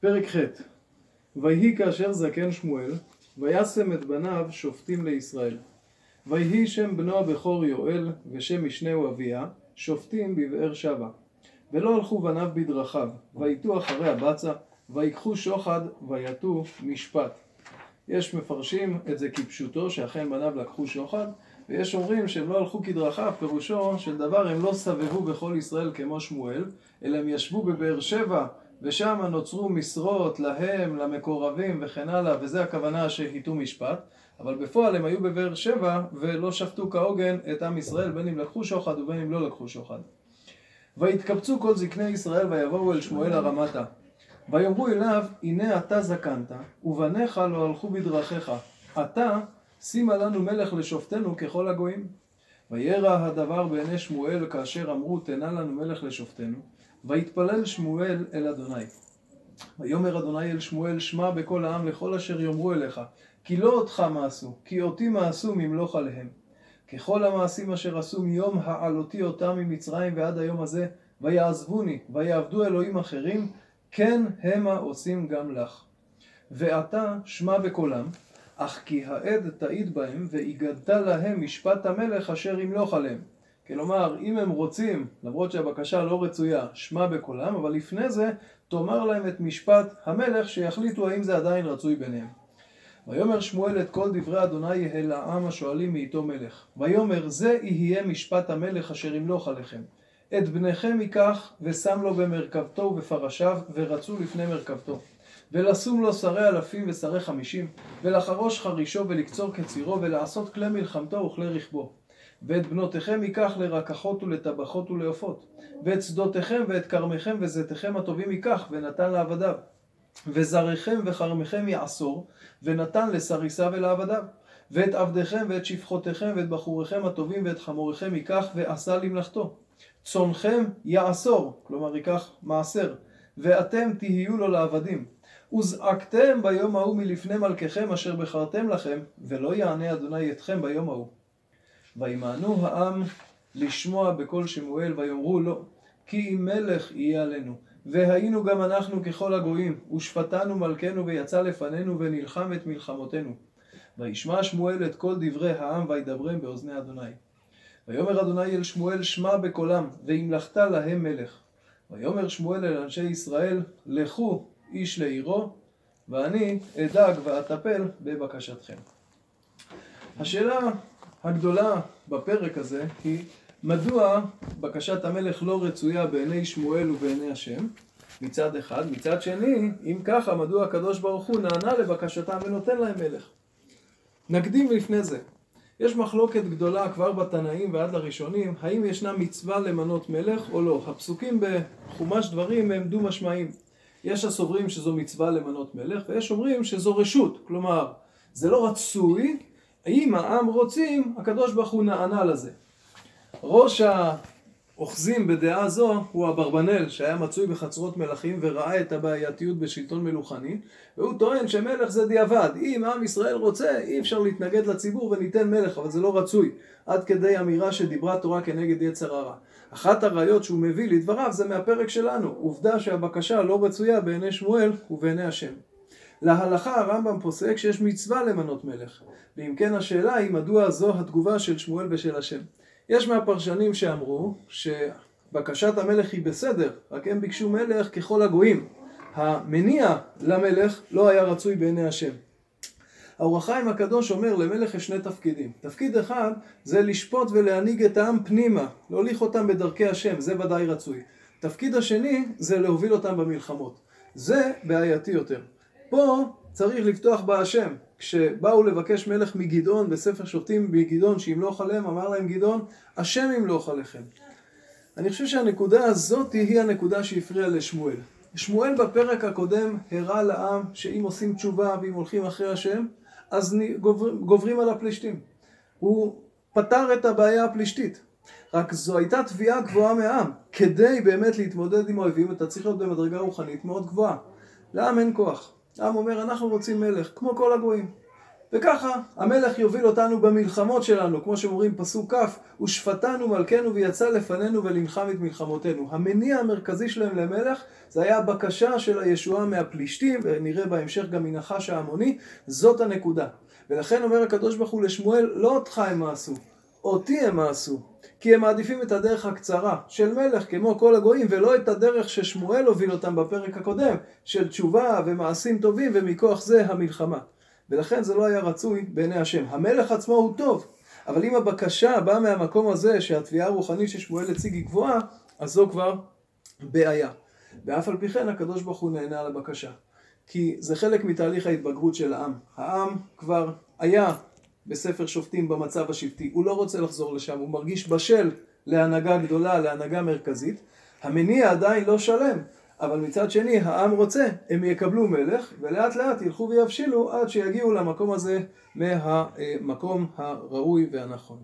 פרק ח' ויהי כאשר זקן שמואל, וישם את בניו שופטים לישראל. ויהי שם בנו הבכור יואל, ושם משנהו אביה, שופטים בבאר שבע. ולא הלכו בניו בדרכיו, ויטו אחרי הבצע, ויקחו שוחד, ויטו משפט. יש מפרשים את זה כפשוטו, שאכן בניו לקחו שוחד, ויש אומרים שהם לא הלכו כדרכיו, פירושו של דבר הם לא סבבו בכל ישראל כמו שמואל, אלא הם ישבו בבאר שבע ושם נוצרו משרות להם, למקורבים וכן הלאה, וזה הכוונה שהיטו משפט, אבל בפועל הם היו בבאר שבע ולא שפטו כהוגן את עם ישראל, בין אם לקחו שוחד ובין אם לא לקחו שוחד. ויתקבצו כל זקני ישראל ויבואו אל שמואל הרמתה. ויאמרו אליו, הנה אתה זקנת, ובניך לא הלכו בדרכיך. אתה, שימה לנו מלך לשופטנו ככל הגויים. וירא הדבר בעיני שמואל כאשר אמרו, תנה לנו מלך לשופטנו. ויתפלל שמואל אל אדוני. ויאמר אדוני אל שמואל, שמע בקול העם לכל אשר יאמרו אליך, כי לא אותך מעשו, כי אותי מעשו ממלוך עליהם. ככל המעשים אשר עשו מיום העלותי אותם ממצרים ועד היום הזה, ויעזבוני, ויעבדו אלוהים אחרים, כן המה עושים גם לך. ועתה שמע בקולם, אך כי העד תעיד בהם, והגדת להם משפט המלך אשר ימלוך עליהם. כלומר, אם הם רוצים, למרות שהבקשה לא רצויה, שמע בקולם, אבל לפני זה, תאמר להם את משפט המלך, שיחליטו האם זה עדיין רצוי ביניהם. ויאמר שמואל את כל דברי אדוני אל העם השואלים מאיתו מלך. ויאמר זה יהיה משפט המלך אשר ימלוך עליכם. את בניכם ייקח ושם לו במרכבתו ובפרשיו ורצו לפני מרכבתו. ולשום לו שרי אלפים ושרי חמישים ולחרוש חרישו ולקצור קצירו ולעשות כלי מלחמתו וכלי רכבו. ואת בנותיכם ייקח לרקחות ולטבחות ולעופות. ואת שדותיכם ואת כרמיכם וזיתיכם הטובים ייקח ונתן לעבדיו. וזריכם וכרמיכם יעשור ונתן לסריסה ולעבדיו. ואת עבדיכם ואת שפחותיכם ואת בחוריכם הטובים ואת חמוריכם ייקח ועשה למלאכתו. צונכם יעשור, כלומר ייקח מעשר, ואתם תהיו לו לעבדים. וזעקתם ביום ההוא מלפני מלככם אשר בחרתם לכם, ולא יענה אדוני אתכם ביום ההוא. וימאנו העם לשמוע בקול שמואל, ויאמרו לו, כי אם מלך יהיה עלינו. והיינו גם אנחנו ככל הגויים, ושפטנו מלכנו ויצא לפנינו ונלחם את מלחמותינו. וישמע שמואל את כל דברי העם וידברם באוזני אדוני. ויאמר אדוני אל שמואל שמע בקולם, והמלכת להם מלך. ויאמר שמואל אל אנשי ישראל, לכו איש לעירו, ואני אדאג ואטפל בבקשתכם. השאלה הגדולה בפרק הזה היא מדוע בקשת המלך לא רצויה בעיני שמואל ובעיני השם מצד אחד, מצד שני, אם ככה, מדוע הקדוש ברוך הוא נענה לבקשתם ונותן להם מלך. נקדים לפני זה, יש מחלוקת גדולה כבר בתנאים ועד לראשונים, האם ישנה מצווה למנות מלך או לא. הפסוקים בחומש דברים הם דו משמעיים. יש הסוברים שזו מצווה למנות מלך, ויש אומרים שזו רשות, כלומר, זה לא רצוי, אם העם רוצים, הקדוש ברוך הוא נענה לזה. ראש האוחזים בדעה זו הוא אברבנאל שהיה מצוי בחצרות מלכים וראה את הבעייתיות בשלטון מלוכני והוא טוען שמלך זה דיעבד. אם עם ישראל רוצה אי אפשר להתנגד לציבור וניתן מלך אבל זה לא רצוי. עד כדי אמירה שדיברה תורה כנגד יצר הרע אחת הראיות שהוא מביא לדבריו זה מהפרק שלנו עובדה שהבקשה לא רצויה בעיני שמואל ובעיני השם להלכה הרמב"ם פוסק שיש מצווה למנות מלך ואם כן השאלה היא מדוע זו התגובה של שמואל ושל השם יש מהפרשנים שאמרו שבקשת המלך היא בסדר, רק הם ביקשו מלך ככל הגויים. המניע למלך לא היה רצוי בעיני השם. האור החיים הקדוש אומר למלך יש שני תפקידים. תפקיד אחד זה לשפוט ולהנהיג את העם פנימה, להוליך אותם בדרכי השם, זה ודאי רצוי. תפקיד השני זה להוביל אותם במלחמות. זה בעייתי יותר. פה צריך לפתוח בהשם. כשבאו לבקש מלך מגדעון בספר שופטים מגדעון שימלוך עליהם, אמר להם גדעון, השם ימלוך עליכם. אני חושב שהנקודה הזאת היא הנקודה שהפריעה לשמואל. שמואל בפרק הקודם הראה לעם שאם עושים תשובה ואם הולכים אחרי השם, אז גוברים על הפלישתים. הוא פתר את הבעיה הפלישתית. רק זו הייתה תביעה גבוהה מהעם. כדי באמת להתמודד עם האויבים אתה צריך להיות במדרגה רוחנית מאוד גבוהה. לעם אין כוח. העם אומר אנחנו רוצים מלך, כמו כל הגויים. וככה המלך יוביל אותנו במלחמות שלנו, כמו שאומרים פסוק כ', ושפטנו מלכנו ויצא לפנינו ולנחם את מלחמותינו. המניע המרכזי שלהם למלך זה היה הבקשה של הישועה מהפלישתים, ונראה בהמשך גם מנחש ההמוני, זאת הנקודה. ולכן אומר הקדוש ברוך הוא לשמואל, לא אותך הם מעשו, אותי הם מעשו. כי הם מעדיפים את הדרך הקצרה של מלך כמו כל הגויים, ולא את הדרך ששמואל הוביל אותם בפרק הקודם, של תשובה ומעשים טובים, ומכוח זה המלחמה. ולכן זה לא היה רצוי בעיני השם. המלך עצמו הוא טוב, אבל אם הבקשה באה מהמקום הזה שהתביעה הרוחנית ששמואל הציג היא גבוהה, אז זו כבר בעיה. ואף על פי כן הקדוש ברוך הוא נהנה על הבקשה. כי זה חלק מתהליך ההתבגרות של העם. העם כבר היה בספר שופטים במצב השבטי, הוא לא רוצה לחזור לשם, הוא מרגיש בשל להנהגה גדולה, להנהגה מרכזית. המניע עדיין לא שלם, אבל מצד שני העם רוצה, הם יקבלו מלך, ולאט לאט ילכו ויבשילו עד שיגיעו למקום הזה מהמקום הראוי והנכון.